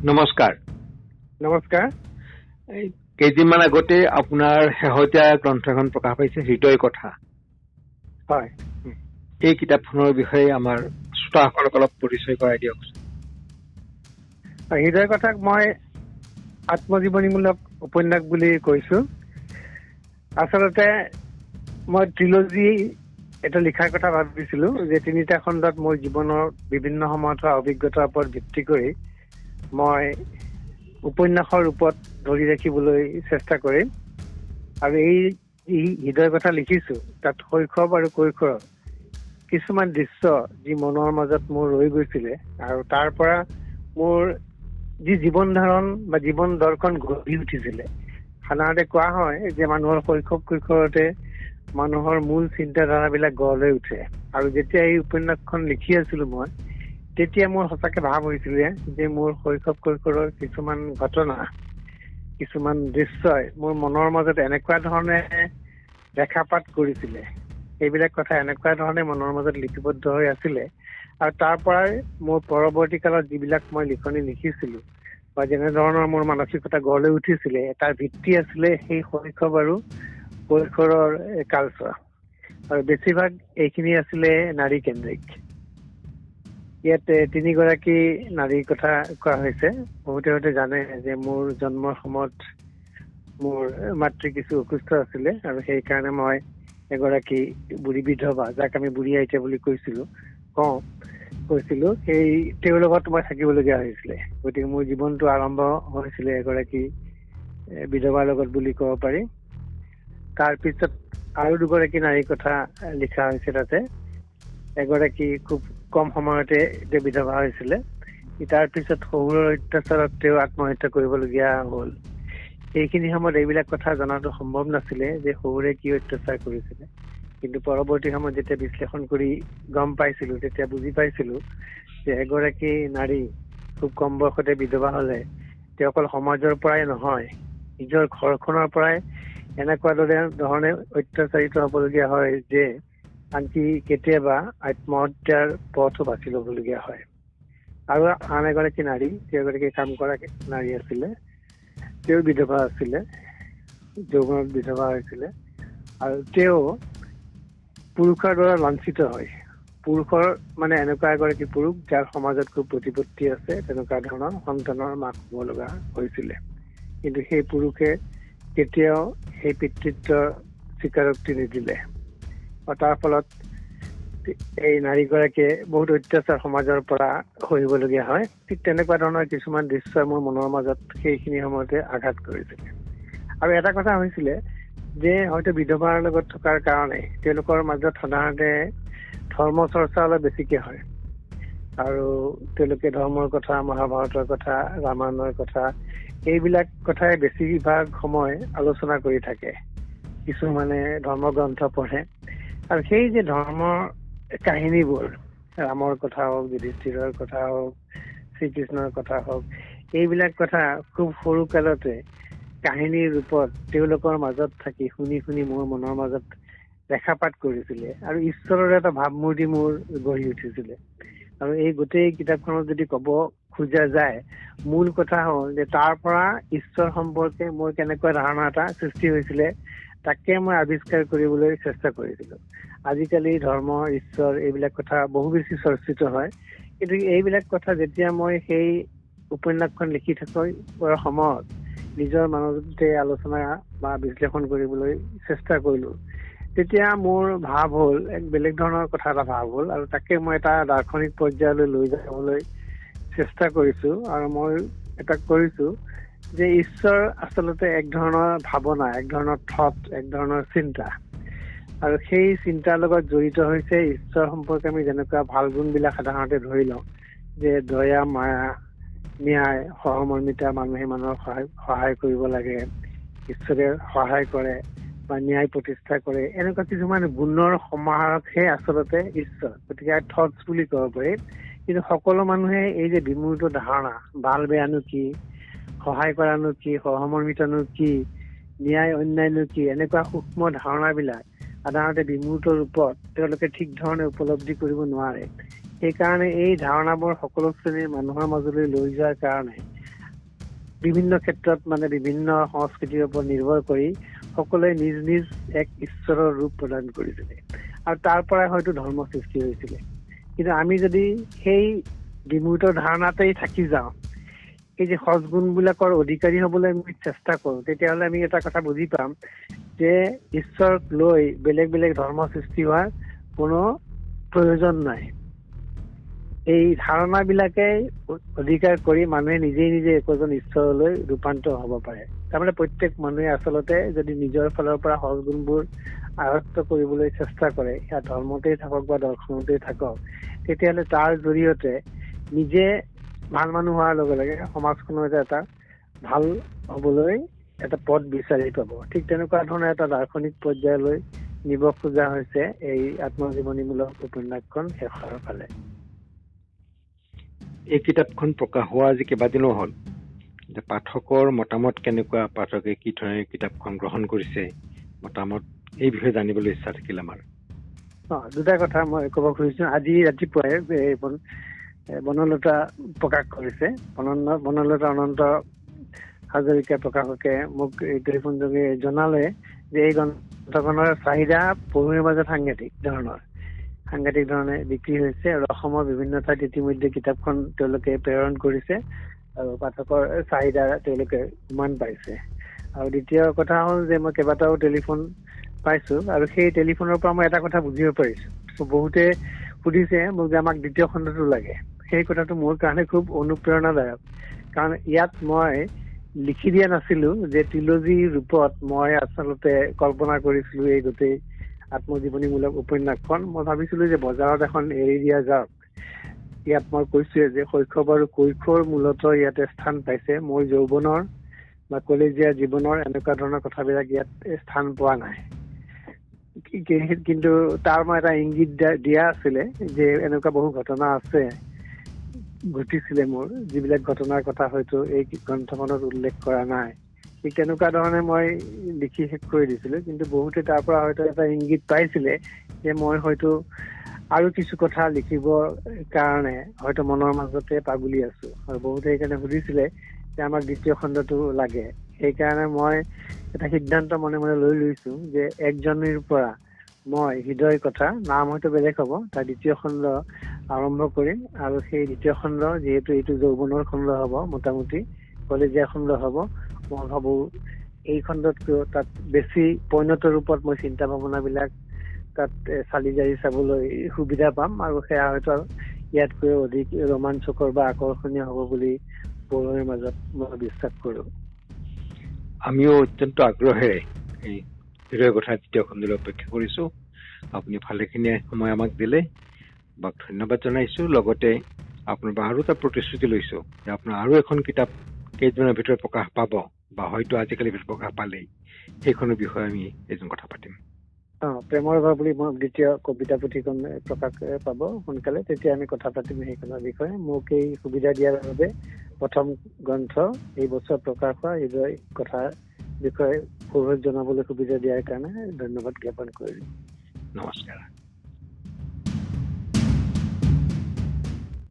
নমস্কাৰ। নমস্কাৰ। কেইদিনমান আগতে আপোনাৰ শেহতীয়া গ্ৰন্থ এখন প্ৰকাশ পাইছে হৃদয় কথা। হয়। এই কিতাপখনৰ বিষয়ে আমাৰ শ্ৰোতাসকলক অলপ পৰিচয় কৰাই দিয়ক হৃদয় কথাক মই আত্মজীৱনীমূলক উপন্যাস বুলি কৈছো। আচলতে মই ত্ৰিলজী এটা লিখাৰ কথা ভাবিছিলো যে তিনিটা খণ্ডত মোৰ জীৱনৰ বিভিন্ন সময়ত হোৱা অভিজ্ঞতাৰ ওপৰত ভিত্তি কৰি মই উপন্যাসৰ ৰূপত ধৰি ৰাখিবলৈ চেষ্টা কৰিম। আৰু এই হৃদয় কথা লিখিছো তাত শৈশৱ আৰু কৈশোৰৰ কিছুমান দৃশ্য যি মনৰ মাজত মোৰ ৰৈ গৈছিলে আৰু তাৰ পৰা মোৰ যি জীৱন ধাৰণ বা জীৱন দৰ্শন গঢ়ি উঠিছিলে। সাধাৰণতে কোৱা হয় যে মানুহৰ শৈশৱ কৈশোৰতে মানুহৰ মূল চিন্তাধাৰাবিলাক গঢ় লৈ উঠে। আৰু যেতিয়া এই উপন্যাসখন লিখি আছিলো মই তেতিয়া মোৰ সঁচাকে ভাৱ হৈছিলে যে মোৰ শৈশৱ কৈশোৰৰ কিছুমান ঘটনা কিছুমান দৃশ্যই মোৰ মনৰ মাজত এনেকুৱা ধৰণে ৰেখাপাত কৰিছিলে। এইবিলাক কথা এনেকুৱা ধৰণে মনৰ মাজত লিপিবদ্ধ হৈ আছিলে। আৰু তাৰ পৰাই মোৰ পৰৱৰ্তী কালত যিবিলাক মই লিখনি লিখিছিলো বা যেনেধৰণৰ মোৰ মানসিকতা গঢ় লৈ উঠিছিলে তাৰ ভিত্তি আছিলে সেই শৈশৱ আৰু কৈশোৰৰ কালচোৱা। আৰু বেছিভাগ এইখিনি আছিলে নাৰী কেন্দ্ৰিক। ইয়াত তিনিগৰাকী নাৰীৰ কথা কোৱা হৈছে। বহুতে হয়তো জানে যে মোৰ জন্মৰ সময়ত মোৰ মাতৃ কিছু অসুস্থ আছিলে আৰু সেইকাৰণে মই এগৰাকী বুঢ়ী বিধৱা যাক আমি বুঢ়ী আইতা বুলি কৈছিলো কওঁ কৈছিলো সেই তেওঁৰ লগত মই থাকিবলগীয়া হৈছিলে। গতিকে মোৰ জীৱনটো আৰম্ভ হৈছিলে এগৰাকী বিধৱাৰ লগত বুলি ক'ব পাৰি। তাৰপিছত আৰু দুগৰাকী নাৰীৰ কথা লিখা হৈছে তাতে। এগৰাকী খুব কম সময়তে তেওঁ বিধৱা হৈছিলে। তাৰ পিছত শহুৰৰ অত্যাচাৰত তেওঁ আত্মহত্যা কৰিবলগীয়া হ'ল। সেইখিনি সময়ত এইবিলাক কথা জনাটো সম্ভৱ নাছিলে যে শহুৰে কি অত্যাচাৰ কৰিছিলে। কিন্তু পৰৱৰ্তী সময়ত যেতিয়া বিশ্লেষণ কৰি গম পাইছিলো তেতিয়া বুজি পাইছিলো যে এগৰাকী নাৰী খুব কম বয়সতে বিধৱা হলে তেওঁ অকল সমাজৰ পৰাই নহয় নিজৰ ঘৰখনৰ পৰাই এনেকুৱা ধৰণে অত্যাচাৰিত হবলগীয়া হয় যে আনকি কেতিয়াবা আত্মহত্যাৰ পথো বাছি লবলগীয়া হয়। আৰু আন এগৰাকী নাৰী তেওঁ এগৰাকী কাম কৰা নাৰী আছিলে তেওঁ বিধৱা আছিলে যৌৱনত বিধৱা হৈছিলে আৰু তেওঁ পুৰুষৰ দ্বাৰা লাঞ্ছিত হয়। পুৰুষৰ মানে এনেকুৱা এগৰাকী পুৰুষ যাৰ সমাজত খুব প্ৰতিপত্তি আছে তেনেকুৱা ধৰণৰ সন্তানৰ মাক হ'ব লগা হৈছিলে। কিন্তু সেই পুৰুষে কেতিয়াও সেই পিতৃত্বৰ স্বীকাৰোক্তি নিদিলে। তাৰ ফলত এই নাৰীগৰাকীয়ে বহুত অত্যাচাৰ সমাজৰ পৰা সহিবলগীয়া হয়। ঠিক তেনেকুৱা ধৰণৰ কিছুমান দৃশ্যই মোৰ মনৰ মাজত সেইখিনি সময়তে আঘাত কৰিছিলে আৰু এটা কথা হৈছিলে যে হয়তো বিধৱাৰ লগত থকাৰ কাৰণে তেওঁলোকৰ মাজত সাধাৰণতে ধৰ্ম চৰ্চা অলপ বেছিকে হয়। আৰু তেওঁলোকে ধৰ্মৰ কথা মহাভাৰতৰ কথা ৰামায়ণৰ কথা এইবিলাক কথাই বেছিভাগ সময় আলোচনা কৰি থাকে। কিছুমানে ধৰ্মগ্ৰন্থ পঢ়ে। আৰু সেই যে ধৰ্মৰ কাহিনীবোৰ ৰামৰ কথা হওক যুধিষ্ঠিৰৰ কথা হওক শ্ৰীকৃষ্ণৰ কথা হওক এইবিলাক কথা খুব সৰু কালতে কাহিনীৰ ৰূপত তেওঁলোকৰ মাজত থাকি শুনি শুনি মোৰ মনৰ মাজত ৰেখাপাত কৰিছিলে আৰু ঈশ্বৰৰ এটা ভাৱমূৰ্তি মোৰ গঢ়ি উঠিছিলে। আৰু এই গোটেই কিতাপখনত যদি কব খোজা যায় মূল কথা হ'ল যে তাৰ পৰা ঈশ্বৰ সম্পৰ্কে মোৰ কেনেকুৱা ধাৰণা এটা সৃষ্টি হৈছিলে তাকে মই আৱিষ্কাৰ কৰিবলৈ চেষ্টা কৰিছিলো। আজিকালি ধৰ্ম ঈশ্বৰ এইবিলাক কথা বহু বেছি চৰ্চিত হয়। কিন্তু এইবিলাক কথা যেতিয়া মই সেই উপন্যাসখন লিখি থকাৰ সময়ত নিজৰ মাজতে আলোচনা বা বিশ্লেষণ কৰিবলৈ চেষ্টা কৰিলো। তেতিয়া মোৰ ভাৱ হ'ল এক বেলেগ ধৰণৰ কথা এটা ভাৱ হ'ল আৰু তাকে মই এটা দাৰ্শনিক পৰ্যায়লৈ লৈ যাবলৈ চেষ্টা কৰিছো আৰু মই এটা কৰিছো যে ঈশ্বৰ আচলতে এক ধৰণৰ ভাৱনা এক ধৰণৰ থট এক ধৰণৰ চিন্তা। আৰু সেই চিন্তাৰ লগত জড়িত হৈছে ঈশ্বৰ সম্পৰ্কে আমি যেনেকুৱা ভাল গুণবিলাক সাধাৰণতে ধৰি লওঁ যে দয়া মায়া ন্যায় সহমৰ্মিতা মানুহে মানুহক সহায় সহায় কৰিব লাগে ঈশ্বৰে সহায় কৰে বা ন্যায় প্ৰতিষ্ঠা কৰে এনেকুৱা কিছুমান গুণৰ সমাহাৰকহে আচলতে ঈশ্বৰ গতিকে থটছ বুলি ক'ব পাৰি। কিন্তু সকলো মানুহে এই যে বিমূৰ্ত ধাৰণা ভাল বেয়ানো কি সহায় কৰানো কি সহমৰ্মিতানো কি ন্যায় অন্যায়নো কি এনেকুৱা সূক্ষ্ম ধাৰণাবিলাক সাধাৰণতে বিমূৰ্ত ৰূপত তেওঁলোকে ঠিক ধৰণে উপলব্ধি কৰিব নোৱাৰে। সেইকাৰণে এই ধাৰণাবোৰ সকলো শ্ৰেণীৰ মানুহৰ মাজলৈ লৈ যোৱাৰ কাৰণে বিভিন্ন ক্ষেত্ৰত মানে বিভিন্ন সংস্কৃতিৰ ওপৰত নিৰ্ভৰ কৰি সকলোৱে নিজ নিজ এক ঈশ্বৰৰ ৰূপ প্ৰদান কৰিছিলে। আৰু তাৰ পৰাই হয়তো ধৰ্ম সৃষ্টি হৈছিলে। কিন্তু আমি যদি সেই বিমূৰ্ত ধাৰণাতেই থাকি যাওঁ এই যে সজগুণবিলাকৰ অধিকাৰী হবলৈ আমি চেষ্টা কৰো তেতিয়াহ'লে আমি এটা কথা বুজি পাম যে ঈশ্বৰক লৈ বেলেগ বেলেগ ধৰ্ম সৃষ্টি হোৱাৰ কোনো প্ৰয়োজন নাই। এই ধাৰণাবিলাকে অধিকাৰ কৰি মানুহে নিজেই নিজে একোজন ঈশ্বৰলৈ ৰূপান্তৰ হ'ব পাৰে। তাৰমানে প্ৰত্যেক মানুহে আচলতে যদি নিজৰ ফালৰ পৰা সজগুণবোৰ আয়ত্ত কৰিবলৈ চেষ্টা কৰে সেয়া ধৰ্মতেই থাকক বা দৰ্শনতেই থাকক তেতিয়াহ'লে তাৰ জৰিয়তে নিজে ভাল মানুহ হোৱাৰ লগে লগে সমাজখনৰ এটা ভাল হবলৈ এটা পথ বিচাৰি পাব। ঠিক তেনেকুৱা ধৰণৰ এটা দাৰ্শনিক পৰ্যায়লৈ নিব খোজা হৈছে এই আত্মজীৱনীমূলক উপন্যাসখন শেষৰ ফালে। এই কিতাপখন প্ৰকাশ হোৱা আজি কেইবাদিনো হ'ল? পাঠকৰ মতামত কেনেকুৱা পাঠকে কি ধৰণে কিতাপখন গ্ৰহণ কৰিছে মতামত এই বিষয়ে জানিবলৈ ইচ্ছা থাকিল আমাৰ। অ দুটা কথা মই ক'ব খুজিছো। আজি ৰাতিপুৱাই বনলতা প্ৰকাশ কৰিছে। বনলতা অনন্ত হাজৰিকা প্ৰকাশকে মোক টেলিফোন যোগে জনালে যে এই গ্ৰন্থখনৰ চাহিদা পঢ়ুৱৈৰ মাজত সাংঘাতিক ধৰণৰ। সাংঘাতিক ধৰণে বিক্ৰী হৈছে আৰু অসমৰ বিভিন্ন ঠাইত ইতিমধ্যে কিতাপখন তেওঁলোকে প্ৰেৰণ কৰিছে আৰু পাঠকৰ চাহিদা তেওঁলোকে উমান পাইছে। আৰু দ্বিতীয় কথা হ'ল যে মই কেইবাটাও টেলিফোন পাইছো আৰু সেই টেলিফোনৰ পৰা মই এটা কথা বুজিব পাৰিছো। বহুতে সুধিছে মোক যে আমাক দ্বিতীয় খণ্ডটো লাগে। সেই কথাটো মোৰ কাৰণে খুব অনুপ্ৰেৰণাদায়ক। কাৰণ ইয়াত মই লিখি দিয়া নাছিলো যে ত্ৰিলজী ৰূপত মই আচলতে কল্পনা কৰিছিলো এই গোটেই আত্মজীৱনীমূলক উপন্যাসখন। মই ভাবিছিলো যে বজাৰত এখন এৰি দিয়া যাওক। ইয়াত মই কৈছোৱে যে শৈশৱ আৰু কৈশোৰ মূলত ইয়াতে স্থান পাইছে। মোৰ যৌৱনৰ বা কলেজীয়া জীৱনৰ এনেকুৱা ধৰণৰ কথাবিলাক ইয়াত স্থান পোৱা নাই। কিন্তু তাৰ মই এটা ইংগিত দিয়া আছিলে যে এনেকুৱা বহু ঘটনা আছে। ঘটিছিলে মোৰ যিবিলাক ঘটনাৰ কথা হয়তো এই গ্ৰন্থখনত উল্লেখ কৰা নাই। ঠিক তেনেকুৱা ধৰণে মই লিখি শেষ কৰি দিছিলো কিন্তু বহুতে তাৰ পৰা হয়তো এটা ইংগিত পাইছিলে যে মই হয়তো আৰু কিছু কথা লিখিবৰ কাৰণে হয়তো মনৰ মাজতে পাগুলি আছো। আৰু বহুতে সেইকাৰণে সুধিছিলে যে আমাক দ্বিতীয় খণ্ডটো লাগে। সেইকাৰণে মই এটা সিদ্ধান্ত মনে মনে লৈ লৈছো যে একজনীৰ পৰা মই হৃদয় কথা নাম হয়তো বেলেগ হ'ব তাৰ দ্বিতীয় খণ্ড আৰম্ভ কৰিম আৰু সেই দ্বিতীয় খণ্ড যিহেতু এইটো যৌৱনৰ খণ্ড হ'ব মোটামুটি কলেজীয়া খণ্ড হ'ব মই ভাবো এই খণ্ডতকৈ তাত বেছি পৰিণত ৰূপত মই চিন্তা ভাৱনাবিলাক তাত চালি জাৰি চাবলৈ সুবিধা পাম আৰু সেয়া হয়তো ইয়াতকৈ অধিক ৰোমাঞ্চকৰ বা আকৰ্ষণীয় হ'ব বুলি পঢ়ুৱৈৰ মাজত মই বিশ্বাস কৰো। আমিও অত্যন্ত আগ্ৰহেৰে এই হৃদয় কথা দ্বিতীয় খণ্ডলৈ অপেক্ষা কৰিছো আপুনি ভালেখিনি সময় আমাক দিলে বাক ধন্যবাদ জনাইছো লগতে আপোনাৰ পৰা আৰু এটা প্ৰতিশ্ৰুতি লৈছো যে আপোনাৰ আৰু এখন কিতাপ কেইদিনৰ ভিতৰত প্ৰকাশ পাব বা হয়তো আজিকালি প্ৰকাশ পালেই সেইখনৰ বিষয়ে আমি এজন কথা পাতিম অ প্ৰেমৰ ভাৱ বুলি মই দ্বিতীয় কবিতা পুথিখন প্ৰকাশ পাব সোনকালে তেতিয়া আমি কথা পাতিম সেইখনৰ বিষয়ে মোক এই সুবিধা দিয়াৰ বাবে প্ৰথম গ্ৰন্থ এই বছৰ প্ৰকাশ হোৱা হৃদয় কথাৰ বিষয়ে সৌৰভ জনাবলৈ সুবিধা দিয়াৰ কাৰণে ধন্যবাদ জ্ঞাপন কৰিলোঁ নমস্কাৰ